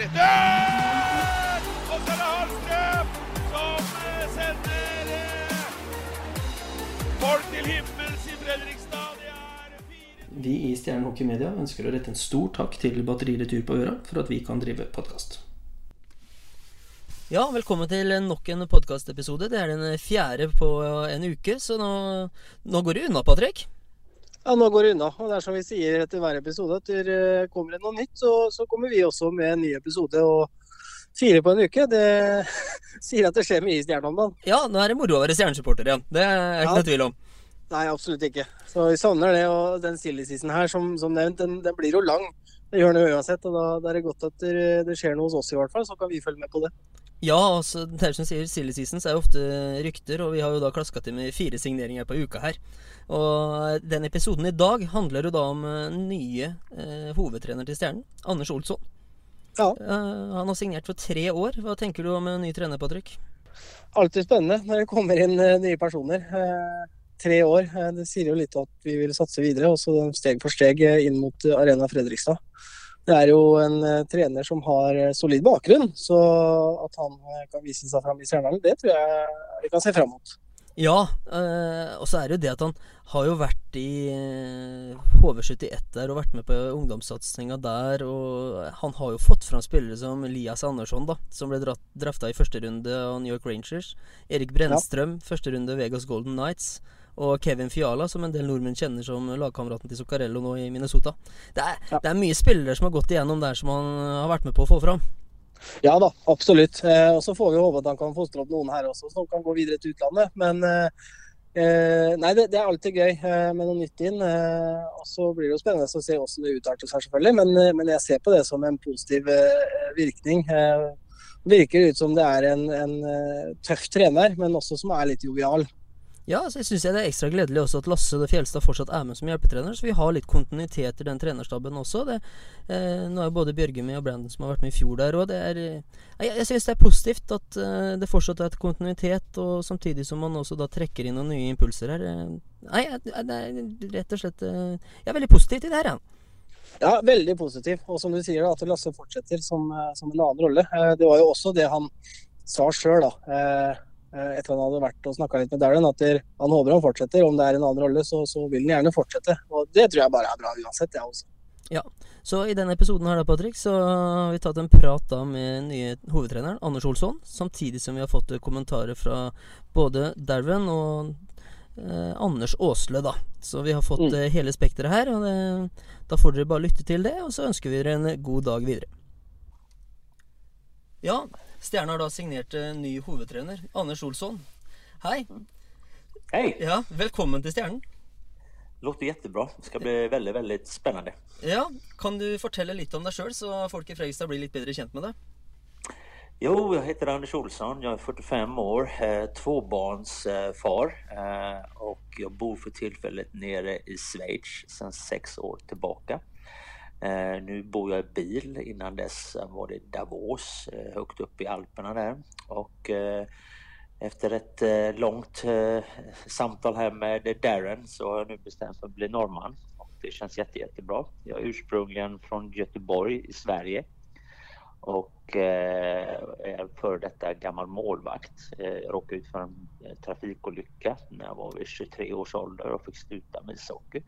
Dør! Og så er det Hallstrøm som eh, sender eh, folk til himmels i Fredrikstad. Det Vi i Stjernen Hockey Media ønsker å rette en stor takk til Batteriretur på Øra for at vi kan drive podkast. Ja, velkommen til nok en podkastepisode. Det er den fjerde på en uke, så nå, nå går det unna, Patrick. Ja, nå går det unna. Og det er som vi sier etter hver episode, at det eh, kommer det noe nytt, så, så kommer vi også med en ny episode. Og fire på en uke, det sier at det skjer mye i Stjernen om dagen. Ja, nå er det moro å være stjernesupporter igjen. Det er ikke Ja. noe tvil om. Nei, absolutt ikke. Så vi savner det. Og den silly season her, som, som nevnt, den, den blir jo lang. Det gjør den jo uansett. Og da, da er det godt at det, skjer noe hos oss i hvert fall, så kan vi følge med på det. Ja, altså, det er som sier, silly seasons er ofte rykter, og vi har jo da klaska til med fire signeringer på uka her. Og den episoden i dag handler jo da om eh, nye eh, hovedtrener til Stjernen, Anders Olsson. Ja. Eh, han har signert for tre år. Hva tenker du om en ny trener, Patrick? Alltid spennende når det kommer inn eh, nye personer. Eh, tre år. eh, det sier jo litt at vi vil satse videre, og så steg for steg eh, inn mot eh, Arena Fredrikstad. Det er jo en eh, trener som har eh, solid bakgrunn, så at han eh, kan vise seg fram i Stjernen, det tror jeg vi kan se fram mot. Ja, eh, og så er det jo det at han har jo vært i eh, HV71 der og vært med på ungdomssatsinga der. Og han har jo fått fram spillere som Elias Andersson, da, som ble dratt, drafta i første runde av New York Rangers. Erik Brennstrøm, første runde Vegas Golden Knights. Og Kevin Fiala, som en del nordmenn kjenner som lagkameraten til Zuccarello nå i Minnesota. Det er, Ja. det er mye spillere som har gått igjennom der som han har vært med på å få fram. Ja da, absolutt. Eh, og så får vi håpe at han kan fostre opp noen her også som kan gå videre til utlandet. Men eh, eh nei, det, det er alltid gøy eh, med noe nytt inn. Eh, og så blir det jo spennende å se hvordan det utarter seg, selvfølgelig. Men, eh, men jeg ser på det som en positiv eh, virkning. Eh, virker ut som det er en, en eh, tøff trener, men også som er litt jovial. Ja, så jeg syns det er ekstra gledelig også at Lasse Fjelstad fortsatt er med som hjelpetrener, så vi har litt kontinuitet i den trenerstaben også. Det, eh, nå er jo både med og Brandon som har vært med i fjor der, og det er eh, Jeg, jeg syns det er positivt at eh, det fortsatt er et kontinuitet, og samtidig som man også da trekker inn noen nye impulser her. Eh, nei, det er rett og slett eh, Jeg er veldig positiv til det her, ja. Ja, veldig positiv. Og som du sier, att at Lasse fortsetter som, eh, som en annen rolle. Eh, Det var jo også det han sa sjøl, da eh, Etter han hadde vært og snakka litt med Darren, at han håper han fortsetter. Om det er en annen rolle, så, så vil han gjerne fortsette. Og det tror jeg bare er bra uansett, jeg også. Så i denne episoden her da, Patrick, så har vi tatt en prat da med nye hovedtreneren, Anders Olsson, samtidig som vi har fått kommentarer fra både Darren og eh, Anders Aasle, da. Så vi har fått Mm. eh, hele spekteret her, og det, da får dere bare lytte til det, og så ønsker vi dere en god dag videre. Ja, Stjerna har da signert eh, ny hovedtrener, Anders Olsson. Hei. Hej! Ja, velkommen til Stjernen. Låter jättebra. Det ska bli väldigt, väldigt spännande. Ja, kan du fortelle litt om deg sjøl, så folk i Fredrikstad blir litt bedre kjent med deg? Jo, jag heter Anders Olsson. Jag är 45 år, eh, tvåbarnsfar eh, och jag bor för tillfället nere i Schweiz sedan sex år tillbaka. Eh, nu bor jag i bil. Innan dess var det Davos, eh, högt upp i Alperna där. Och eh, efter ett eh, långt eh, samtal här med Darren så har jag nu bestämt mig att bli norrman. Och det känns jätte, jättebra. Jag är ursprungligen från Göteborg i Sverige och eh, är före detta gammal målvakt. Eh, jag råkade ut för en trafikolycka när jag var vid 23 års ålder och fick sluta med ishockey.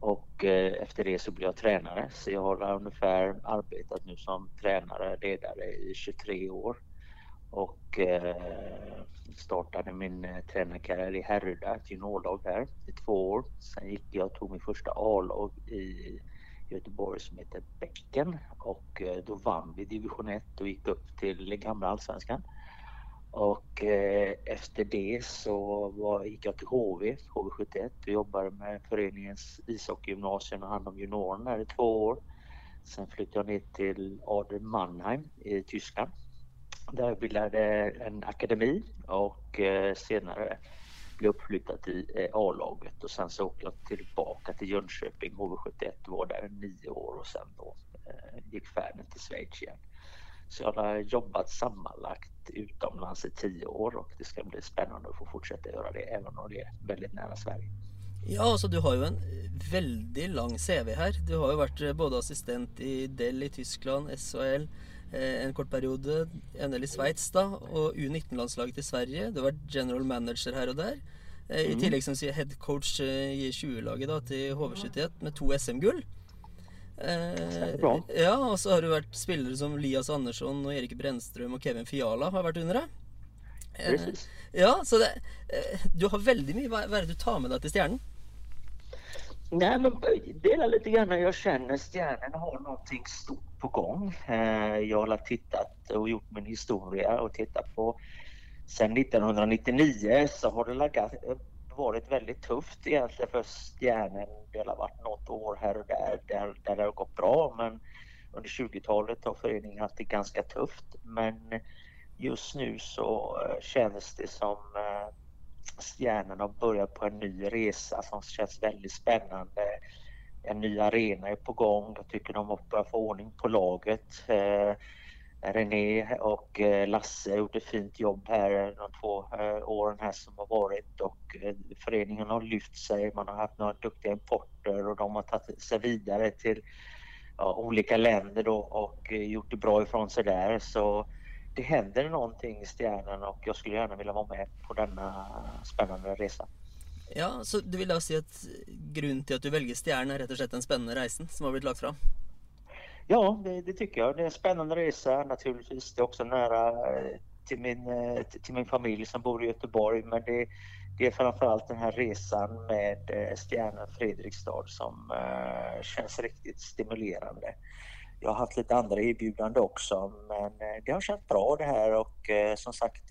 Och eh, efter det så blev jag tränare så jag har ungefär arbetat nu som tränare, ledare i 23 år. Och eh, startade min eh, tränarkarriär i Härryda, ett juniorlag där i två år. Sen gick jag och tog min första A-lag i Göteborg som heter Bäcken och då vann vi division 1 och gick upp till den gamla allsvenskan. Och eh, efter det så var, gick jag till HV, HV71 och jobbade med föreningens ishockeygymnasium och hand om juniorerna där i två år. Sen flyttade jag ner till Ader Mannheim i Tyskland. Där jag bildade en akademi och eh, senare blev uppflyttad till eh, A-laget och sen så åkte jag tillbaka till Jönköping, HV71 var där i nio år och sen då eh, gick färden till Schweiz igen. Så jag har jobbat sammanlagt utomlands i tio år och det ska bli spännande att få fortsätta göra det även om det är väldigt nära Sverige. Ja, altså du har jo en veldig lang CV her. Du har jo vært eh, både assistent i Dell i Tyskland, SHL, eh, en kort periode, NL i Sveits da, og U19-landslaget til Sverige. Du har vært general manager og der. Eh, I tillegg som sier head coach eh, i 20-laget da, til HV71 med to SM-gull. Eh, bra. ja, og så har du vært spillere som Lias Andersson og Erik Brennstrøm og Kevin Fiala har vært under deg. Eh, Precis. ja, så det, eh, du har veldig mye. Hva hva er det du tar med deg til Stjernen? Nej, men dela lite grann jag känner stjärnorna har någonting stort på gång. Eh, Jag har tittat och gjort min historia och tittat på sen 1999 så har det lagat, varit väldigt tufft egentligen för stjärnen. Det har varit något år här och där där, där det har gått bra men under 20-talet har föreningen haft det ganska tufft. Men just nu så eh, känns det som eh, Stjärnen har börjat på en ny resa som känns väldigt spännande. En ny arena är på gång. Jag tycker de har börjat få ordning på laget. Eh, René och eh, Lasse har gjort ett fint jobb här de två eh, åren här som har varit och eh, föreningen har lyft sig. Man har haft några duktiga importer och de har tagit sig vidare till ja, olika länder då och gjort det bra ifrån sig där. Så det händer någonting i Stjärnan och jag skulle gärna vilja vara med på denna spännande resa. Ja, Så du vill alltså si att grunnen till att du väljer Stjärnan är rett og slett den spännande reisen som har blivit lagt fram? Ja, det, det tycker jag. Det är en spännande resa naturligtvis. Det är också nära eh, till min, eh, till min familj som bor i Göteborg men det, det är framförallt den här resan med eh, Stjärnan Fredrikstad som känns riktigt stimulerande. Jag har haft lite andra erbjudanden också men det har känts bra det här och som sagt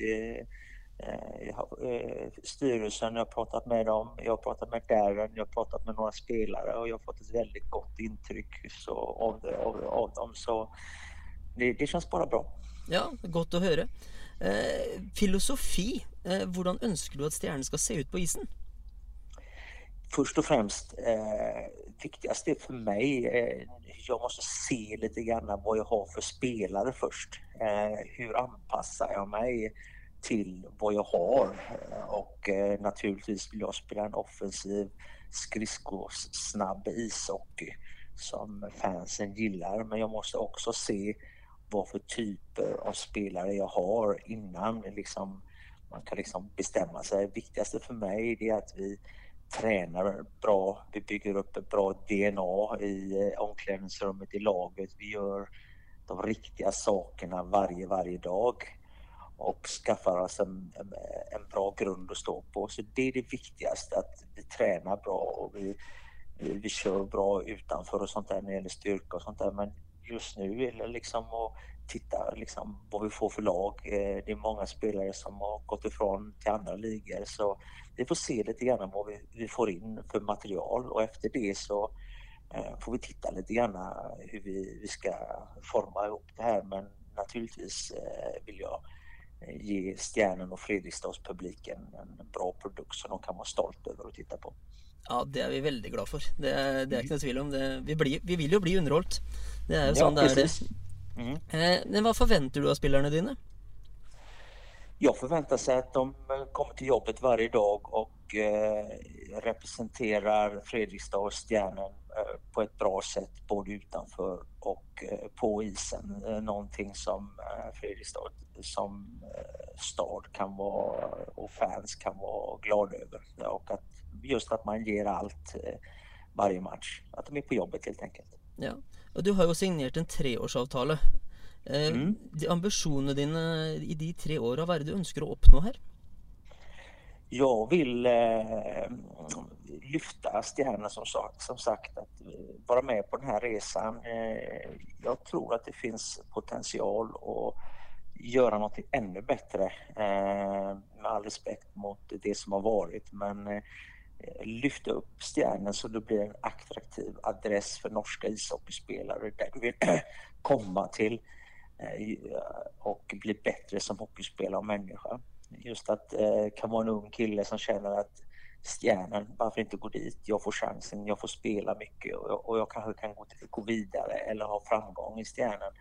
eh, eh, styrelsen, jag har pratat med dem, jag har pratat med Darren, jag har pratat med några spelare och jag har fått ett väldigt gott intryck så, av, det- av, av dem. Så det, det känns bara bra. Ja, godt å høre. Eh, filosofi. Eh, hvordan ønsker du at Stjernen skal se ut på isen? Först och främst, eh, viktigast är för mig, eh, jag måste se lite grann vad jag har för spelare först. Eh, hur anpassar jag mig till vad jag har? Eh, och eh, naturligtvis vill jag spela en offensiv skridskosnabb ishockey som fansen gillar. Men jag måste också se vad för typer av spelare jag har innan liksom, man kan liksom bestämma sig. Det Viktigaste för mig är att vi tränar bra, vi bygger upp ett bra DNA i eh, omklädningsrummet, i laget. Vi gör de riktiga sakerna varje, varje dag och skaffar oss en, en, en bra grund att stå på. Så det är det viktigaste, att vi tränar bra och vi, vi, vi kör bra utanför och sånt där när det gäller styrka och sånt där. Men just nu är det liksom att titta liksom vad vi får för lag. Eh, det är många spelare som har gått ifrån till andra ligor så vi får se lite grann vad vi, vi får in för material och efter det så eh, får vi titta lite grann hur vi, vi ska forma ihop det här. Men naturligtvis eh, vill jag ge Stjärnen och Fredrikstadspubliken en bra produkt som de kan vara stolt över att titta på. Ja, det er vi veldig glad for. Det er, det ikke noe tvil om. Det, vi, blir, vi vil jo bli underholdt. Det er jo Ja, det det. Mm. Eh, men hva forventer du av spillerne dine? Jag förväntar sig att de eh, kommer till jobbet varje dag och eh, representerar Fredrikstad och Stjärnen eh, på ett bra sätt både utanför och eh, på isen. Eh, någonting som eh, Fredrikstad som eh, stad kan vara och fans kan vara glada över. Och att just att man ger allt eh, varje match. Att de är på jobbet helt enkelt. Ja. Og du har jo signert en treårsavtale. Eh, Mm. de Ambisjonene dine i de tre åra, hva er det du ønsker å oppnå her? Jag vill eh, lyfta stjärnor som, som sagt att eh, vara med på den här resan. Eh, jag tror att det finns potential att göra något ännu bättre eh, med all respekt mot det som har varit men eh, lyfta upp Stjärnan så det blir en attraktiv adress för norska ishockeyspelare där du vill komma till eh, och bli bättre som hockeyspelare och människa. Just att eh, kan vara en ung kille som känner att Stjärnan, varför inte gå dit? Jag får chansen, jag får spela mycket och jag, och jag kanske kan gå, till, gå vidare eller ha framgång i Stjärnan.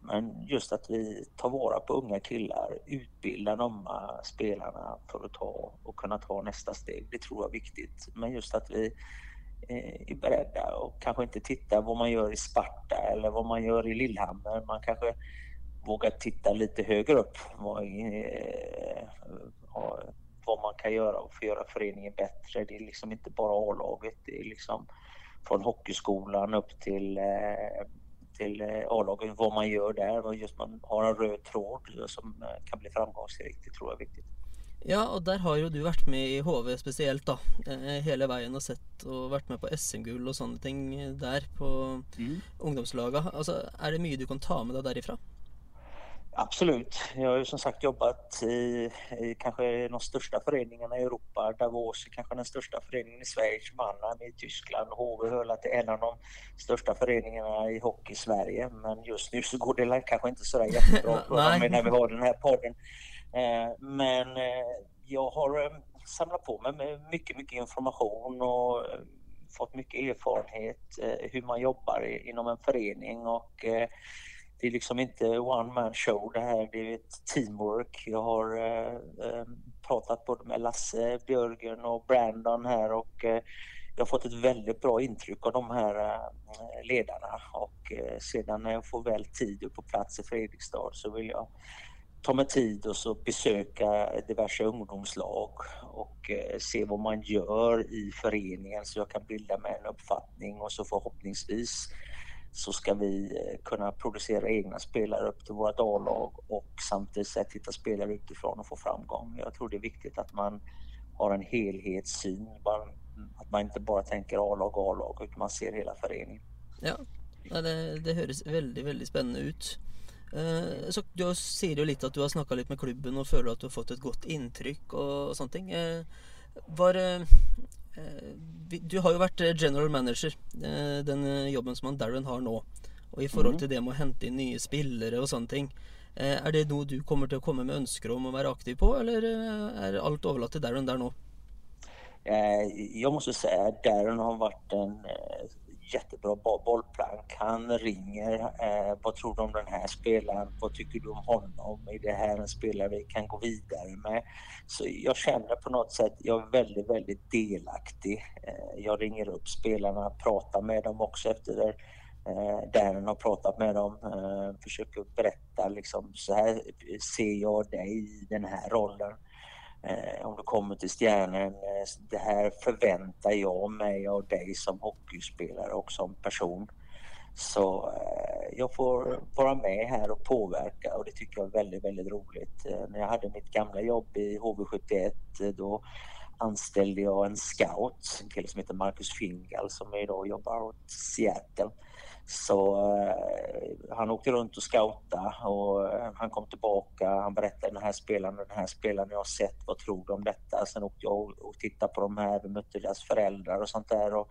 Men just att vi tar vara på unga killar, utbildar de här spelarna för att ta och kunna ta nästa steg, det tror jag är viktigt. Men just att vi eh, är beredda och kanske inte tittar vad man gör i Sparta eller vad man gör i Lillehammer. Man kanske vågar titta lite högre upp vad, vad man kan göra och få göra föreningen bättre. Det är liksom inte bara A-laget. Det är liksom från hockeyskolan upp till till A-laget, vad man gör där, vad just man har en röd tråd som kan bli framgångsrik. Det tror jag är viktigt. Ja, och där har ju du varit med i HV speciellt då, hela vägen och sett och varit med på SM-guld och sådana ting där på mm. ungdomslaget. Alltså, är det mycket du kan ta med dig därifrån? Absolut. Jag har ju som sagt jobbat i, i kanske de största föreningarna i Europa. Davos är kanske den största föreningen i Schweiz, Mannheim i Tyskland. HV höll till en av de största föreningarna i hockey i Sverige. Men just nu så går det kanske inte sådär jättebra när vi har den här podden. Eh, men eh, jag har eh, samlat på mig mycket, mycket information och fått mycket erfarenhet hur man jobbar inom en förening och det är liksom inte one man show det här, det är ett teamwork. Jag har eh, eh, pratat både med Lasse, Björgen och Brandon här och eh, jag har fått ett väldigt bra intryck av de här ledarna och sedan när jag får väl tid på plats i Fredrikstad så vill jag ta mig tid och så besöka diverse ungdomslag och eh, se vad man gör i föreningen så jag kan bilda mig en uppfattning och så förhoppningsvis så ska vi eh, kunna producera egna spelare upp till vårt A-lag och samtidigt sett hitta spelare utifrån och få framgång. Jag tror det är viktigt att man har en helhetssyn, att man inte bara tänker A-lag, A-lag utan man ser hela föreningen. Ja, det, det hörs väldigt, väldigt spännande ut. Eh, så du ser ju lite att du har snackat lite med klubben och känner att du har fått ett gott intryck och sånt. Eh, var, eh, du har jo vært general manager, den jobben som han Darren har nå. Og i forhold mhm. til det med å hente inn nye spillere og sånne ting. Er det noe du kommer til å komme med ønsker om å være aktiv på, eller er alt overlatt til Darren der nå? Jag måste säga att Darren har varit en jättebra bollplank. Han ringer. Eh, vad tror du om den här spelaren? Vad tycker du om honom? Är det här en spelare vi kan gå vidare med? Så jag känner på något sätt, jag är väldigt, väldigt delaktig. Eh, jag ringer upp spelarna, pratar med dem också efter det. Eh, Darren har pratat med dem, eh, försöker berätta liksom så här ser jag dig i den här rollen. Eh, om du kommer till Stjärnen, eh, det här förväntar jag mig av dig som hockeyspelare och som person. Så eh, jag får vara med här och påverka och det tycker jag är väldigt, väldigt roligt. När jag hade mitt gamla jobb i HV71 då anställde jag en scout, en kille som heter Marcus Fingal som idag jobbar åt Seattle. Så eh, han åkte runt och scoutade och eh, han kom tillbaka. Han berättade den här spelaren den här spelaren jag har sett. Vad tror du om detta? Sen åkte jag och, och tittade på de här. Vi mötte deras föräldrar och sånt där. Och,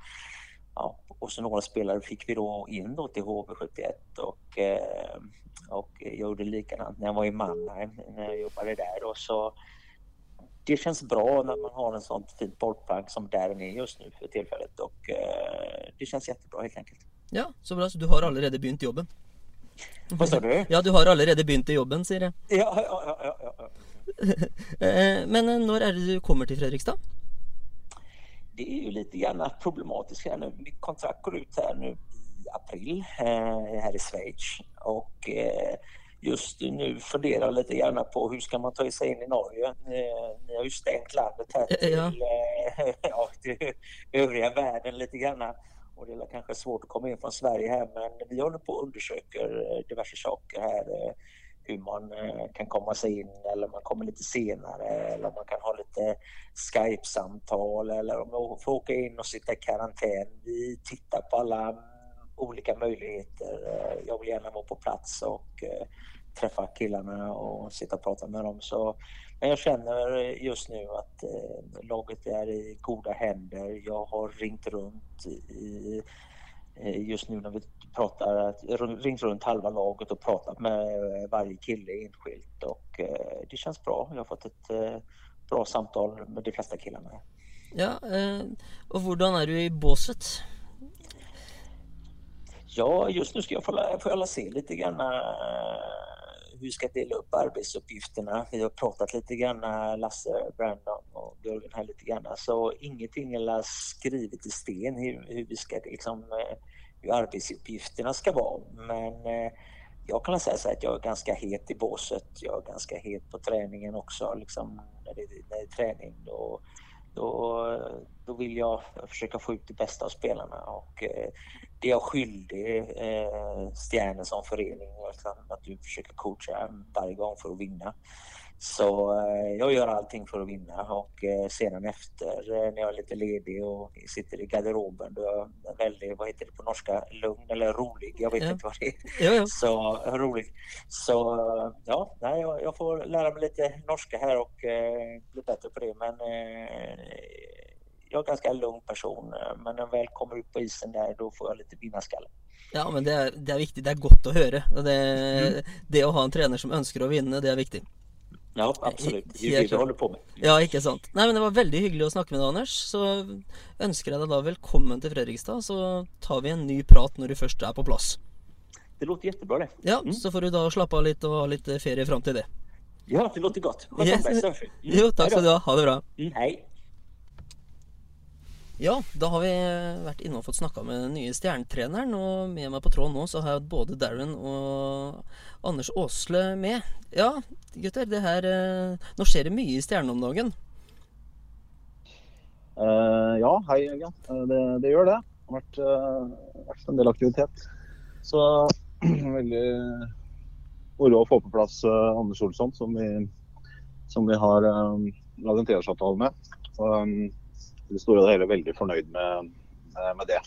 ja, och så några spelare fick vi då in då till HV71 och, eh, och jag gjorde likadant när jag var i Mannheim när jag jobbade där. Och så det känns bra när man har en sån fint bollplank som där är just nu för tillfället och eh, det känns jättebra helt enkelt. Ja, så bra. Så du har allerede begynt jobben? Vad sa du? Ja, du har allerede begynt i jobben, sier jeg. Ja, ja, ja, ja, ja. Eh, men eh, när är det du kommer till Fredrikstad? Det är ju lite grann problematiskt här nu. Mitt kontrakt går ut här nu i april eh, här i Schweiz och just nu funderar jag lite grann på hur ska man ta sig in i Norge? Ni har ju stängt landet här till, ja. ja, till övriga världen lite grann. Och det är kanske svårt att komma in från Sverige här men vi håller på och undersöker eh, diverse saker här. Eh, hur man eh, kan komma sig in eller man kommer lite senare eller man kan ha lite Skype-samtal eller om man får åka in och sitta i karantän. Vi tittar på alla olika möjligheter. Jag vill gärna vara på plats och träffa killarna och sitta och prata med dem. Så, men jag känner just nu att eh, laget är i goda händer. Jag har ringt runt i, eh, just nu när vi pratar, ringt runt halva laget och pratat med varje kille enskilt och eh, det känns bra. Jag har fått ett eh, bra samtal med de flesta killarna. Ja, eh, och hur är du i båset? Ja, just nu ska jag få, få alla se lite grann hur vi ska dela upp arbetsuppgifterna. Vi har pratat lite grann, Lasse, Brandon och Björgen här lite grann. Så ingenting är skrivet i sten hur, hur vi ska liksom, eh, hur arbetsuppgifterna ska vara. Men eh, jag kan säga så att jag är ganska het i båset. Jag är ganska het på träningen också. Liksom, när, det, när det är träning Och då, då vill jag försöka få ut det bästa av spelarna. Och, eh, det är jag skyldig eh, som förening. Att du försöker coacha varje gång för att vinna. Så eh, jag gör allting för att vinna och eh, sedan efter eh, när jag är lite ledig och sitter i garderoben då är jag väldigt, vad heter det på norska, lugn eller rolig. Jag vet ja. inte vad det är. Ja, ja. Så rolig. Så ja, nej, jag, jag, får lära mig lite norska här och eh, bli bättre på det. Men eh, jag är en ganska lugn person. Men när jag väl kommer ut på isen där då får jag lite vinnarskalle. Ja, men det är, det är viktigt. Det är gott att höra. Det, mm. det att ha en tränare som önskar att vinna, det är viktigt. Ja, absolutt. Det er det du holder på med. Ja, ikke sant. Nei, men Det var veldig hyggelig å snakke med deg, Anders. Så ønsker jeg deg da velkommen til Fredrikstad. Så tar vi en ny prat når du først er på plass. Det låter jättebra det. Ja, mm. så får du da slappe av litt og ha litt ferie fram til det. Ja, det låter godt. Yes. Mm. Jo, takk skal du ha. Ha det bra. Mm, hei. Ja, da har vi eh, vært inne og fått snakka med den nye stjernetreneren. Og med meg på tråden nå så har jeg både Darren og Anders Aasle med. Ja, gutter, det her eh, Nå skjer det mye i Stjernen om dagen? Uh, ja, hei Jørgen. Uh, det, det, gjør det. Det har vært, uh, vært en del aktivitet. Så veldig moro å få på plass Anders Olsson, som vi, som vi har um, lagd en treårsavtale med. Så, um, det store og det hele veldig fornøyd med, med det.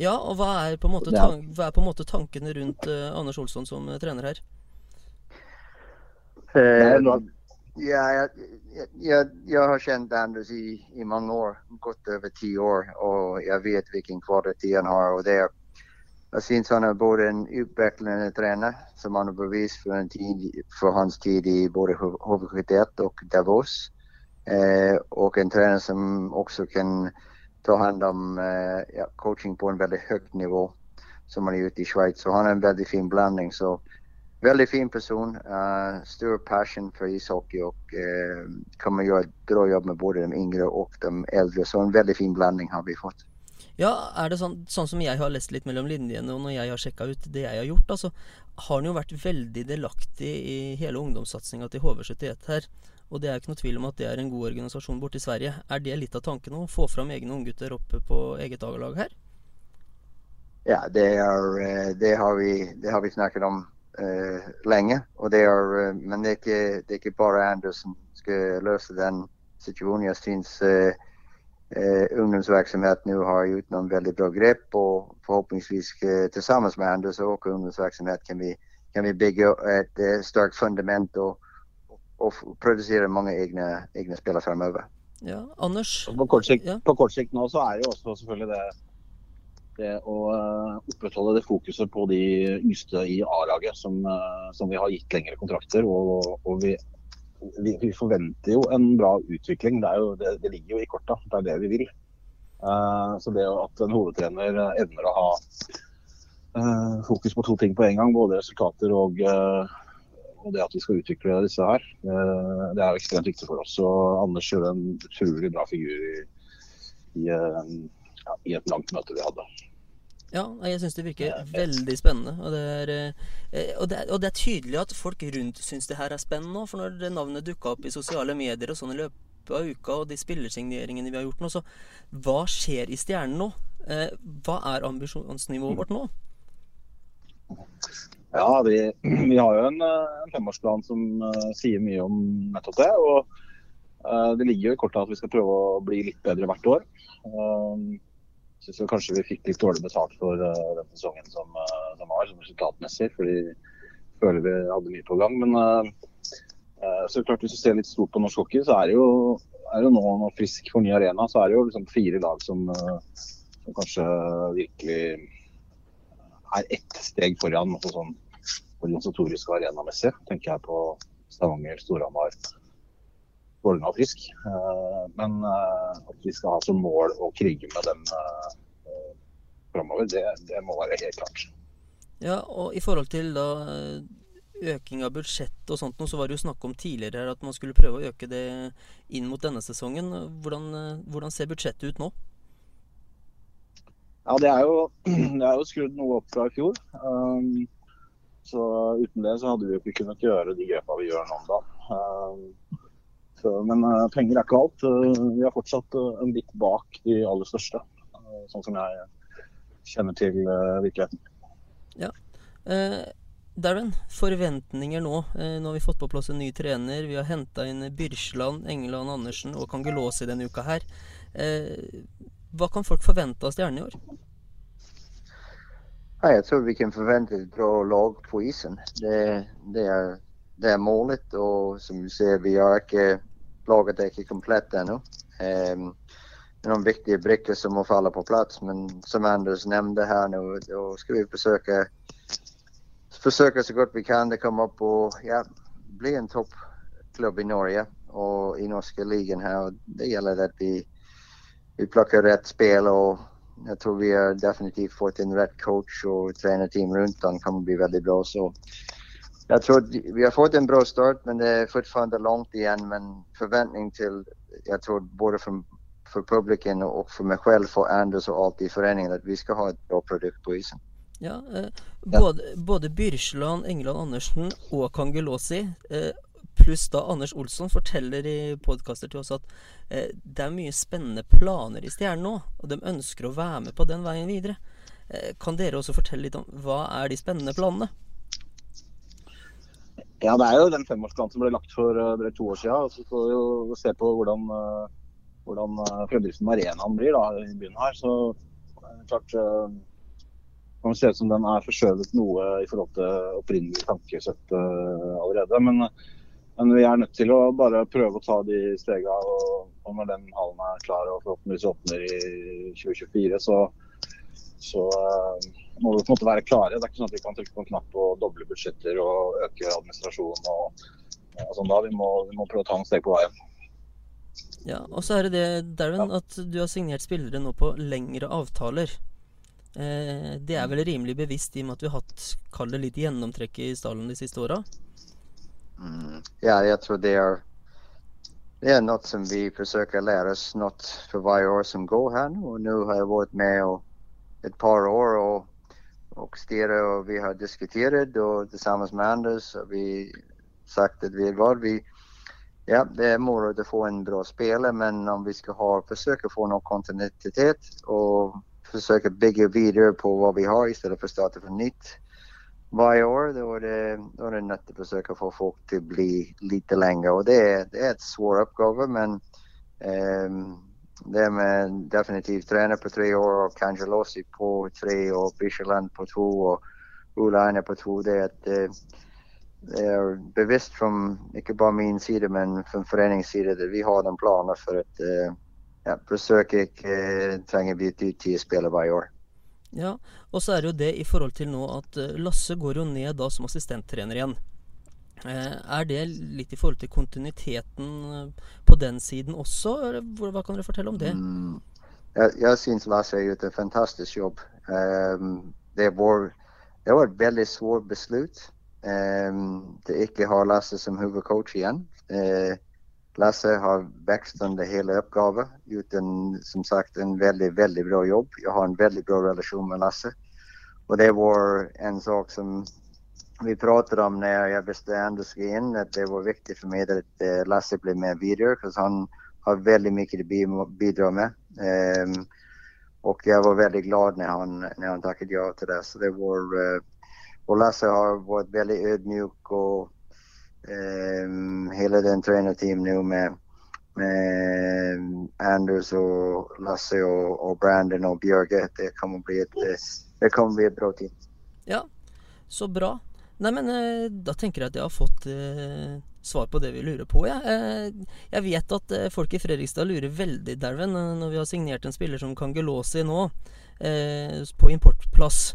Ja, og hva er på en måte, tan hva er på en måte tankene rundt uh, Anders Olsson som uh, trener her? Uh, ja, jeg, jeg, jeg, har kjent Anders i, i, mange år, godt over ti år, og jeg vet hvilken kvalitet han har. og det er jeg synes han er både en utvecklande trener som han har bevist för, en tid, för hans tid i både HV71 och Davos. Eh, och en tränare som också kan ta hand om eh, ja, coaching på en väldigt hög nivå som han är ute i Schweiz. Så han är en väldigt fin blandning. Så väldigt fin person, uh, stor passion för ishockey och uh, kommer göra ett bra jobb med både de yngre och de äldre. Så en väldigt fin blandning har vi fått. Ja, är det sånt, sånt som jag har läst lite mellan linjerna och när jag har checkat ut det jag har gjort, alltså, har han ju varit väldigt delaktig i hela ungdomssatsningen till HV71 här? Og det er ikke noe tvil om at det er en god organisasjon borte i Sverige. Er det litt av tanken å få fram egne unggutter oppe på eget A-lag her? Ja, det, er, eh, det, har vi, det har vi snakket om uh, lenge. Det er, eh, men det er, ikke, det er, ikke, bare Anders som skal løse den situasjonen. Jeg syns uh, ungdomsverksamhet nå har gjort noen veldig bra grep. Og forhåpentligvis tillsammans sammen med Anders og ungdomsverksamhet kan vi, kan vi bygge et sterkt fundament. og og produsere mange egne, egne spillere fremover. Ja, Anders? På kort, sikt, ja. på kort sikt nå så er det jo også selvfølgelig det, det å uh, opprettholde det fokuset på de yngste i A-laget som, uh, som, vi har gitt lengre kontrakter. Og, og vi, vi, vi, forventer jo en bra utvikling. Det, jo, det, det, ligger jo i korta. Det er det vi vil. Uh, så det at en hovedtrener evner å ha fokus på to ting på en gang, både resultater og og det at vi skal utvikle disse her, eh, det er ekstremt viktig for oss. Og Anders gjorde en utrolig bra figur i, i, eh, ja, i et langt møte vi hadde. Ja, jeg syns det virker veldig spennende. Og det, er, eh, og, det er, og det, er, tydelig at folk rundt syns det her er spennende. For når det navnet dukka opp i sosiale medier og sånn i løpet av uka, og de spillersigneringene vi har gjort nå, så hva skjer i Stjernen nå? hva er ambisjonsnivået vårt nå? Ja, vi, vi, har jo en, eh, en femårsplan som uh, sier mye om nettopp det. og uh, Det ligger jo i kortet at vi skal prøve å bli litt bedre hvert år. Uh, synes kanskje vi fikk litt dårlig betalt for uh, den sesongen som, som, var, som resultatmessig. Fordi vi føler vi hadde mye på gang. Men så klart hvis du ser litt stort på norsk hockey, så er det jo, er det nå når Frisk får ny arena, så er det jo liksom fire lag som, som kanskje virkelig er ett steg foran altså sånn organisatorisk og arenamessig. Tenker jeg på Stavanger, Storhamar, Vålerenga og Frisk. Eh, men att at vi skal ha som mål å krige med dem framöver, framover, det, det, må være helt klart. Ja, og i forhold til da øking av budsjett og sånt så var det jo snakk om tidligere att at man skulle prøve å øke det inn mot denne sesongen. Hvordan, hvordan ser budsjettet ut nå? Ja, det er jo, det er jo skrudd noe opp fra i fjor. Um, ehm, så uten det så hadde vi jo ikke kunnet gjøre de grepp vi gjør nå om dagen. Um, så, men eh, uh, penger er ikke alt. Uh, eh, vi er fortsatt uh, en bit bak de aller største, uh, sånn som jeg kjenner til uh, virkeligheten. Ja. Darren, forventninger nå. Eh, nå har vi fått på plass en ny trener. Vi har henta inn Byrsland, Engeland Andersen og i denne uka her. Vad kan folk förvänta av Stjernen i år? Ja, jag tror vi kan förvänta ett bra lag på isen. Det, det, är, det är målet och som du ser, vi har inte, laget är inte komplett ännu. Um, det är några viktiga brickor som har falla på plats men som Anders nämnde här nu, då ska vi försöka försöka så gott vi kan att komma upp och ja, bli en toppklubb i Norge och i norska ligan här. Det gäller att vi, vi plockar rätt spel och jag tror vi har definitivt fått en rätt coach och tränarteam runt Det kommer bli väldigt bra. Så jag tror att vi har fått en bra start men det är fortfarande långt igen. Men förväntning till, jag tror både för, för publiken och för mig själv, för Anders och allt i föreningen att vi ska ha ett bra produkt på isen. Ja, eh, både, både Byrsland, England Andersen och Kangelosi eh, pluss da Anders Olsson, forteller i podkaster til oss at eh, det er mye spennende planer i Stjernen nå, og de ønsker å være med på den veien videre. Eh, kan dere også fortelle litt om hva er de spennende planene? Ja, det er jo den femårsplanen som ble lagt for uh, to år siden. og Så får vi jo se på hvordan, uh, hvordan uh, fremdriften med arenaen blir da, i byen her. Så uh, klart uh, kan se ut som den er forskjøvet noe i forhold til opprinnelig tankesett allerede. Men, men, vi er nødt til å bare prøve å ta de stegene. Og, og når den hallen er klar og forhåpentligvis åpner i 2024, så, så må vi på en måte være klare. Det er ikke sånn at vi kan trykke på en knapp og doble budsjetter og øke administrasjonen og, og sånn da. Vi må, vi må, prøve å ta en steg på veien. Ja, og så er det det, Darren, at du har signert spillere nå på lengre avtaler. Eh, det er vel rimelig bevisst i og med at vi har hatt kall det litt gjennomtrekk i stallen de siste åra? Mm, ja, jag tror det är, det är något som vi försöker lära oss något för varje år som går här nu. Och nu har jag varit med och ett par år och, och styra och vi har diskuterat och tillsammans med Anders har vi sagt att vi vad vi Ja, det är morot att få en bra spelare men om vi ska ha, försöka få någon kontinuitet och försöka bygga vidare på vad vi har istället för att starta från nytt varje år. Då är det, då är det nödt att försöka få folk till att bli lite längre och det är, det är ett svår uppgåva men um, det är med definitivt tränare på tre år och Kangelosi på tre och Bicheland på två och Ulaine på två. Det är, ett, eh, det är bevisst från, inte bara min sida men från föreningens sida, att vi har den planen för att eh, ja, försöka inte tränga byta ut tio spelare varje år. Ja, og så er det jo det i forhold til nå at eh, Lasse går jo ned da som assistenttrener igjen. Eh, er det litt i forhold til kontinuiteten eh, på den siden også? Hva kan dere fortelle om det? Mm. Jeg, jeg syns Lasse har gjort en fantastisk jobb. Um, det, var, det var et veldig svårt beslut. Um, det ikke har Lasse som hovedcoach igjen. Uh, Lasse har växt under hela uppgaven, gjort en, som sagt en väldigt, väldigt bra jobb. Jag har en väldigt bra relation med Lasse. Och det var en sak som vi pratade om när jag bestämde mig in, att det var viktigt för mig att eh, Lasse blev med vidare, för han har väldigt mycket att bidra med. Um, och jag var väldigt glad när han, när han tackade ja till det. Så det var, uh, och Lasse har varit väldigt ödmjuk och eh, hela den tränarteam nu med, med Anders och Lasse och, och Brandon och Björge. Det kommer bli ett, eh, det kommer bli ett bra team. Ja, så bra. Nej men eh, då tänker jag att jag har fått eh, svar på det vi lurer på. Ja. Eh, jag vet att eh, folk i Fredrikstad lurer väldigt Darwin eh, när vi har signerat en spelare som Kangelosi nu eh, på importplats.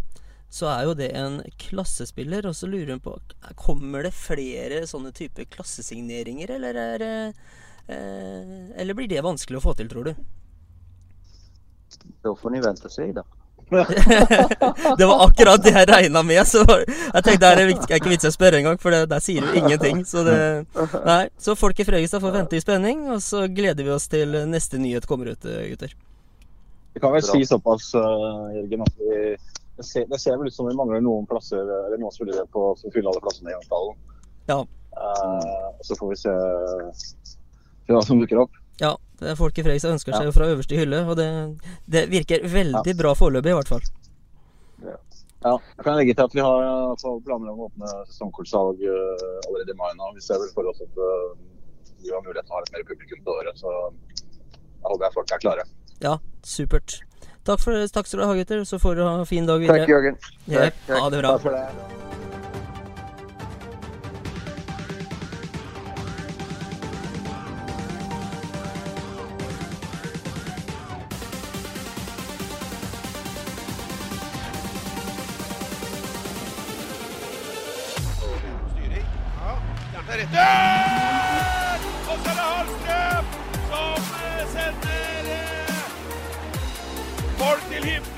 Så er jo det en klassespiller, og så lurer hun på Kommer det flere sånne type klassesigneringer, eller er eh, Eller blir det vanskelig å få til, tror du? Då får ni vänta och se då. det var akkurat det jeg regna med, så jeg tenkte det er viktig- er ikke vits i å spørre engang, for det, der sier du ingenting. Så det Nei. Så folk i Fredrikstad får vente i spenning, og så gleder vi oss til neste nyhet kommer ut, eh, gutter. Vi kan vel si såpass, uh, Jørgen, at vi, det, ser, det ser vel ut som vi mangler noen plasser, eller noen spillere på for å fylle alle plassene i Jørnsdalen. Ja. Eh, så får vi se, hva som dukker opp. Ja, det er folk i Fredrikstad ønsker seg Ja. fra øverste hylle, og det, det virker veldig bra foreløpig, i hvert fall. Ja, jeg kan legge til at vi har altså, planer om å åpne sesongkortsalg uh, allerede i mai nå. Vi ser vel for oss at uh, vi har mulighet til å ha litt mer publikum på året. Så jeg håper at folk er klare. Ja, supert. Takk, for, takk skal du ha, gutter. Så får du ha en fin dag Tack videre. Jörgen. Ja, Tack, tack. ha det bra. Som